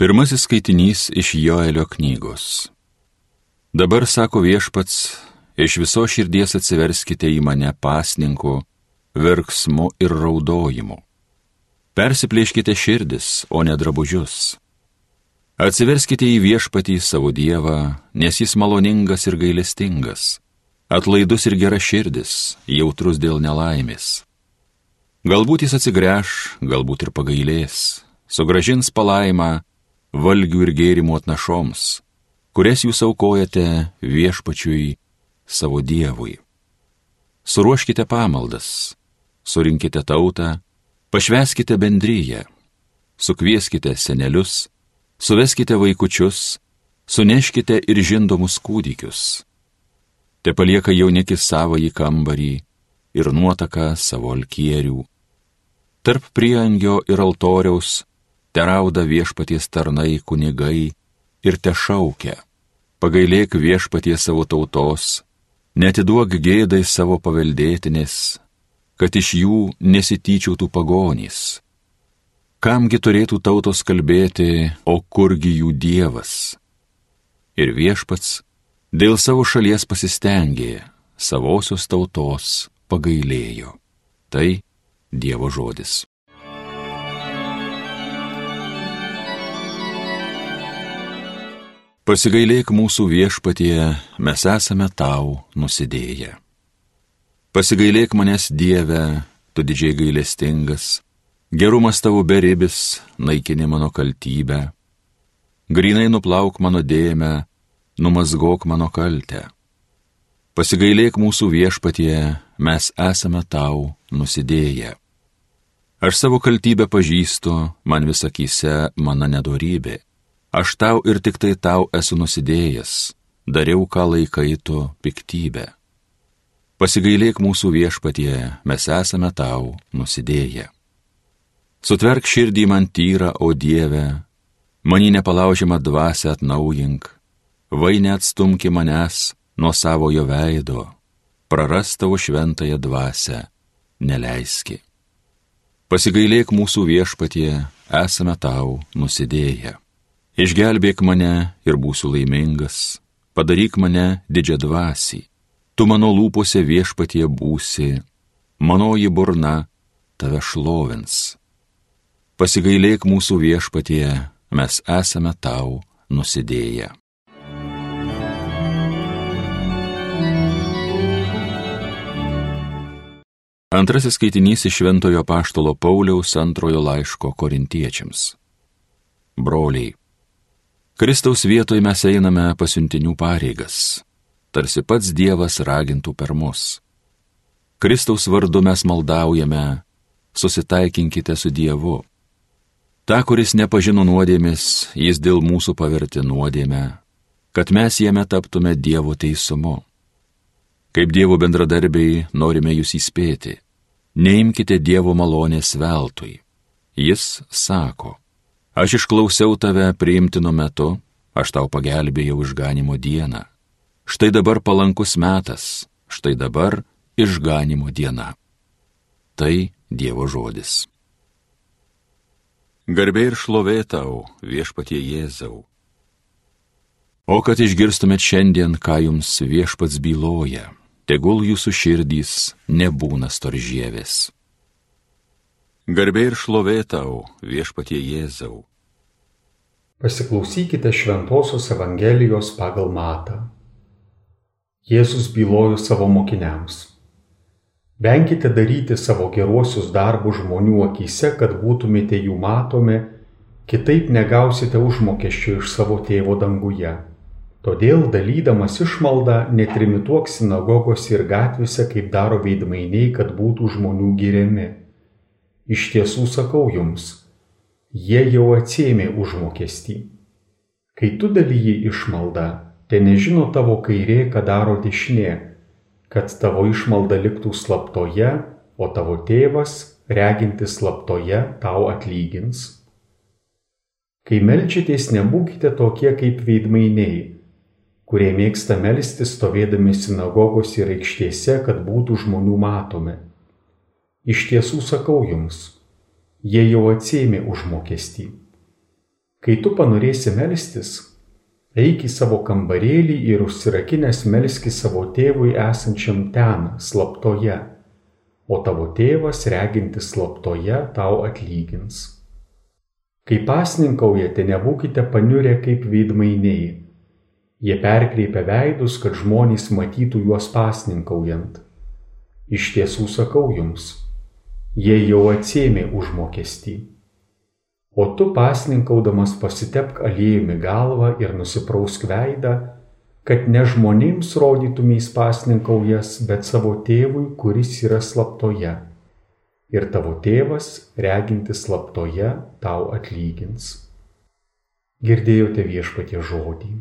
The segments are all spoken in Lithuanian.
Pirmasis skaitinys iš Joelio knygos. Dabar sako viešpats, iš viso širdies atsiverskite į mane pasninku, verksmu ir raudojimu. Persiplėškite širdis, o ne drabužius. Atsiverskite į viešpatį savo Dievą, nes jis maloningas ir gailestingas, atlaidus ir gera širdis, jautrus dėl nelaimės. Galbūt jis atsigręš, galbūt ir pagailės, sugražins palaimą, valgių ir gėrimų atnašoms, kurias jūs aukojate viešpačiui savo Dievui. Suruoškite pamaldas, surinkite tautą, pašveskite bendryje, sukvieskite senelius, suveskite vaikučius, suneškite ir žindomus kūdikius. Te palieka jaunikis savo į kambarį ir nuotaka savo alkierių. Tarp priangio ir altoriaus terauda viešpaties tarnai kunigai ir te šaukia, pagailėk viešpatie savo tautos, netiduok gėdai savo paveldėtinės, kad iš jų nesityčiautų pagonys. Kamgi turėtų tautos kalbėti, o kurgi jų dievas? Ir viešpats dėl savo šalies pasistengė, savosios tautos pagailėjo. Tai Dievo žodis. Pasigailėk mūsų viešpatie, mes esame tau nusidėję. Pasigailėk manęs Dieve, tu didžiai gailestingas, gerumas tavo beribis, naikini mano kaltybę. Grinai nuplauk mano dėmę, numazgok mano kaltę. Pasigailėk mūsų viešpatie, mes esame tau nusidėję. Aš savo kaltybę pažįstu, man visakyse mano nedorybė Aš tau ir tik tai tau esu nusidėjęs, dariau ką laikai tu piktybę. Pasigailėk mūsų viešpatie, mes esame tau nusidėję. Sutverk širdį man tyrą, o Dieve, manį nepalaužimą dvasę atnaujink, vai neatstumki manęs nuo savojo veido, praras tavo šventąją dvasę, neleiski. Pasigailėk mūsų viešpatie, esame tau nusidėję. Išgelbėk mane ir būsiu laimingas, padaryk mane didžią dvasį, tu mano lūpose viešpatie būsi, manoji burna tave šlovins. Pasigailėk mūsų viešpatie, mes esame tau nusidėję. Antrasis skaitinys iš Šventojo Paštolo Pauliaus antrojo laiško korintiečiams. Broliai, Kristaus vietoj mes einame pasiuntinių pareigas, tarsi pats Dievas ragintų per mus. Kristaus vardu mes maldaujame, susitaikinkite su Dievu. Ta, kuris nepažino nuodėmis, jis dėl mūsų paverti nuodėmę, kad mes jame taptume Dievo teisumu. Kaip Dievo bendradarbiai norime jūs įspėti, neimkite Dievo malonės veltui. Jis sako, Aš išklausiau tave priimtinu metu, aš tau pagelbėjau išganimo dieną. Štai dabar palankus metas, štai dabar išganimo diena. Tai Dievo žodis. Garbė ir šlovė tau, viešpatie Jėzau. O kad išgirstumėt šiandien, ką jums viešpats byloja, tegul jūsų širdys nebūna storžėvės. Garbė ir šlovė tau, viešpatie Jėzau. Pasiklausykite Šventojios Evangelijos pagal Matą. Jėzus bylojo savo mokiniams. Venkite daryti savo geruosius darbus žmonių akise, kad būtumėte jų matomi, kitaip negausite užmokesčio iš savo tėvo danguje. Todėl dalydamas išmaldą netrimituok sinagogose ir gatvėse, kaip daro veidmainiai, kad būtų žmonių giriami Iš tiesų sakau jums, jie jau atsėmė užmokestį. Kai tu dalyji išmaldą, te nežino tavo kairė, ką daro dešinė, kad tavo išmalda liktų slaptoje, o tavo tėvas, regintis slaptoje, tau atlygins. Kai melčiatės, nebūkite tokie kaip veidmainiai, kurie mėgsta melstis stovėdami sinagogos ir aikštėse, kad būtų žmonių matomi Iš tiesų sakau jums, jie jau atsėmė užmokestį. Kai tu panorėsi melstis, eik į savo kambarėlį ir užsirakinęs melski savo tėvui esančiam ten, slaptoje, o tavo tėvas regintis slaptoje tau atlygins. Kai pasninkaujate, nebūkite paniurę kaip veidmainiai. Jie perkreipia veidus, kad žmonės matytų juos pasninkaujant. Iš tiesų sakau jums, jie jau atsėmė užmokestį. O tu pasninkaudamas pasitepk aliejumi galvą ir nusiprausk veidą, kad ne žmonėms rodytumės pasninkaujas, bet savo tėvui, kuris yra slaptoje. Ir tavo tėvas, regintis slaptoje, tau atlygins. Girdėjote viešpatie žodį.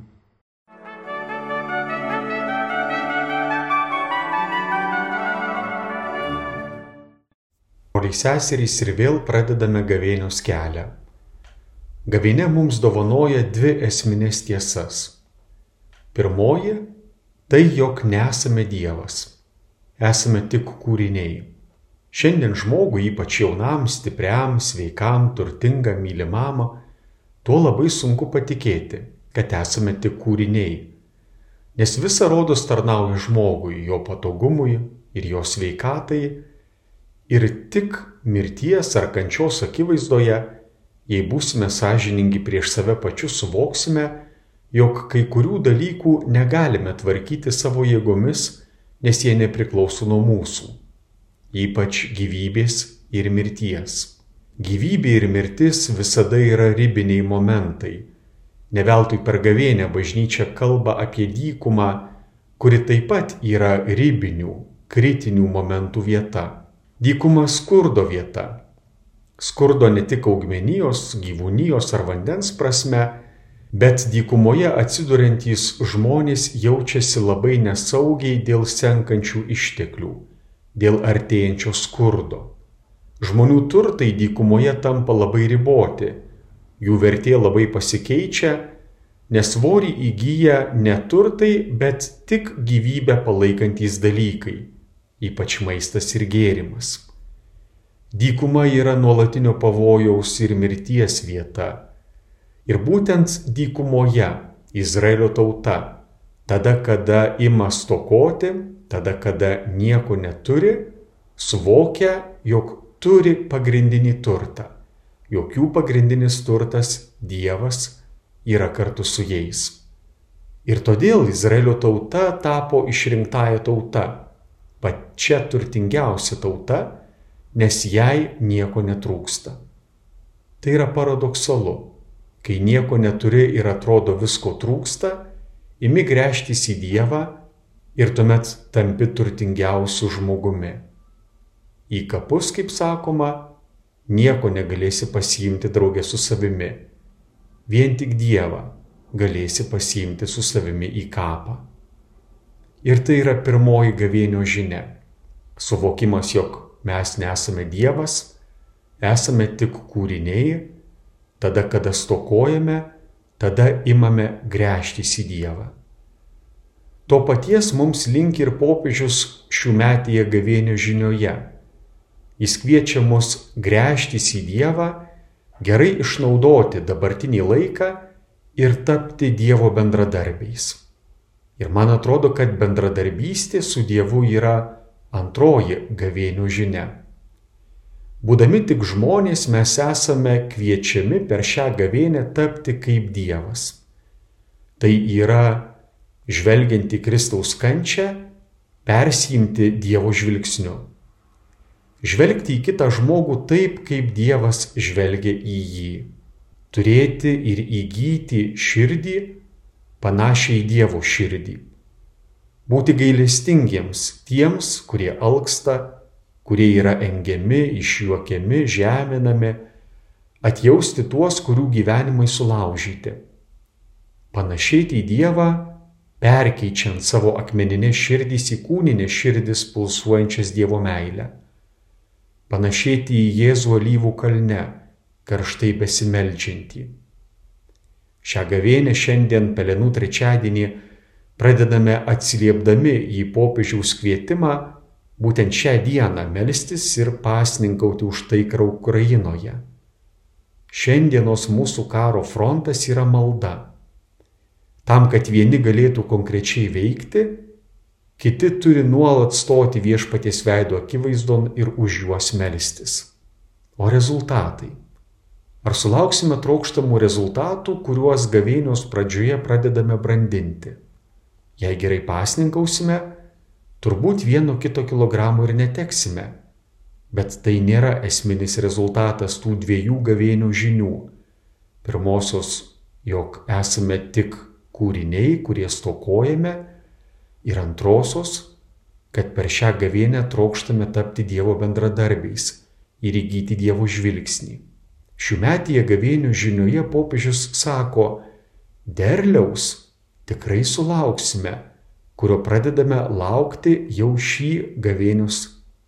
Broliai seserys ir vėl pradedame gavėnios kelią. Gavėnė mums dovanoja dvi esminės tiesas. Pirmoji - tai, jog nesame Dievas. Esame tik kūriniai. Šiandien žmogui, ypač jaunam, stipriam, sveikam, turtingam, mylimam, tuo labai sunku patikėti, kad esame tik kūriniai. Nes visa rodos tarnauja žmogui, jo patogumui ir jo sveikatai ir tik mirties ar kančios akivaizdoje, jei būsime sąžiningi prieš save pačius, suvoksime, jog kai kurių dalykų negalime tvarkyti savo jėgomis, nes jie nepriklauso nuo mūsų, ypač gyvybės ir mirties. Gyvybė ir mirtis visada yra ribiniai momentai. Neveltui per gavėnę bažnyčia kalba apie dykumą, kuri taip pat yra ribinių, kritinių momentų vieta. Dykuma skurdo vieta. Skurdo ne tik augmenijos, gyvūnijos ar vandens prasme, bet dykumoje atsiduriantys žmonės jaučiasi labai nesaugiai dėl senkančių išteklių, dėl artėjančio skurdo. Žmonių turtai dykumoje tampa labai riboti, jų vertė labai pasikeičia, nes svorį įgyja ne turtai, bet tik gyvybę palaikantys dalykai ypač maistas ir gėrimas. Dykuma yra nuolatinio pavojaus ir mirties vieta. Ir būtent dykumoje Izraelio tauta, tada kada ima stokoti, tada kada nieko neturi, suvokia, jog turi pagrindinį turtą, jog jų pagrindinis turtas Dievas yra kartu su jais. Ir todėl Izraelio tauta tapo išrinktąją tautą pačia turtingiausia tauta, nes jai nieko netrūksta. Tai yra paradoksalu. Kai nieko neturi ir atrodo visko trūksta, imi grėžtis į Dievą ir tuomet tampi turtingiausiu žmogumi. Į kapus, kaip sakoma, nieko negalėsi pasiimti draugė su savimi. Vien tik Dievą galėsi pasiimti su savimi į kapą. Ir tai yra pirmoji gavėnio žinia. Suvokimas, jog mes nesame Dievas, esame tik kūriniai, tada, kada stokojame, tada imame gręžtis į Dievą. To paties mums link ir popiežius šių metyje gavėnio žinioje. Jis kviečia mus gręžtis į Dievą, gerai išnaudoti dabartinį laiką ir tapti Dievo bendradarbiais. Ir man atrodo, kad bendradarbystė su Dievu yra antroji gavėnių žinia. Būdami tik žmonės mes esame kviečiami per šią gavėnę tapti kaip Dievas. Tai yra, žvelgiant į Kristaus kančią, persijimti Dievo žvilgsniu. Žvelgti į kitą žmogų taip, kaip Dievas žvelgia į jį. Turėti ir įgyti širdį, panašią į Dievo širdį. Būti gailestingiems tiems, kurie alksta, kurie yra engiami, išjuokiami, žeminami, atjausti tuos, kurių gyvenimai sulaužyti. Panašiai į Dievą, perkeičiant savo akmeninės širdys į kūninės širdis pulsuojančias Dievo meilę. Panašiai į Jėzų alyvų kalne, karštai besimeldžiantį. Šią gavėnę šiandien Pelenų trečiadienį pradedame atsiliepdami į popiežiaus kvietimą būtent šią dieną melstis ir pasninkauti už taiką Ukrainoje. šiandienos mūsų karo frontas yra malda. Tam, kad vieni galėtų konkrečiai veikti, kiti turi nuolat stoti viešpaties veido akivaizdon ir už juos melstis. O rezultatai? Ar sulauksime trokštamų rezultatų, kuriuos gavėnios pradžioje pradedame brandinti? Jei gerai pasninkausime, turbūt vieno kito kilogramo ir neteksime. Bet tai nėra esminis rezultatas tų dviejų gavėnių žinių. Pirmosios, jog esame tik kūriniai, kurie stokojame, ir antrosios, kad per šią gavėnę trokštame tapti Dievo bendradarbiais ir įgyti Dievo žvilgsnį. Šiumetyje gavėnių žinioje popiežius sako, derliaus tikrai sulauksime, kurio pradedame laukti jau šį gavėnius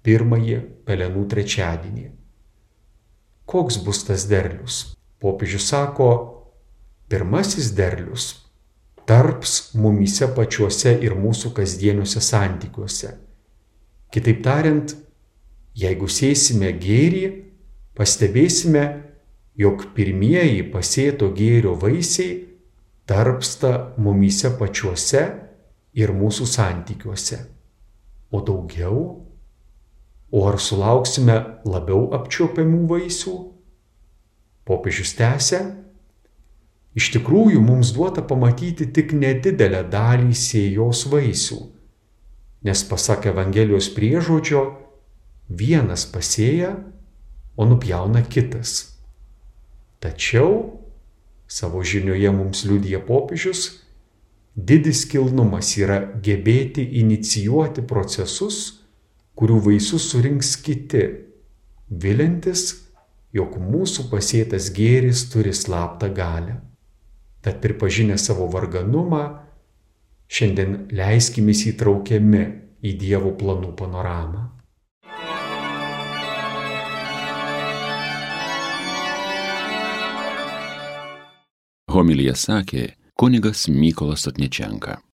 pirmąjį pelenų trečiadienį. Koks bus tas derlius? Popiežius sako, pirmasis derlius tarps mumyse pačiuose ir mūsų kasdieniuose santykiuose. Kitaip tariant, jeigu sėsime gėrį, pastebėsime, jog pirmieji pasėto gėrio vaisiai tarpsta mumyse pačiuose ir mūsų santykiuose. O daugiau? O ar sulauksime labiau apčiopiamų vaisių? Popiežius tęsia, iš tikrųjų mums duota pamatyti tik nedidelę dalį sėjos vaisių, nes pasak Evangelijos priežodžio, vienas pasėja, o nupjauna kitas. Tačiau, savo žinioje mums liudija popiežius, didis kilnumas yra gebėti inicijuoti procesus, kurių vaisius surinks kiti, vilintis, jog mūsų pasėtas gėris turi slaptą galę. Tad pripažinę savo varganumą, šiandien leiskime įtraukiami į Dievo planų panoramą. Homilija sakė kunigas Mykolas Atnečenka.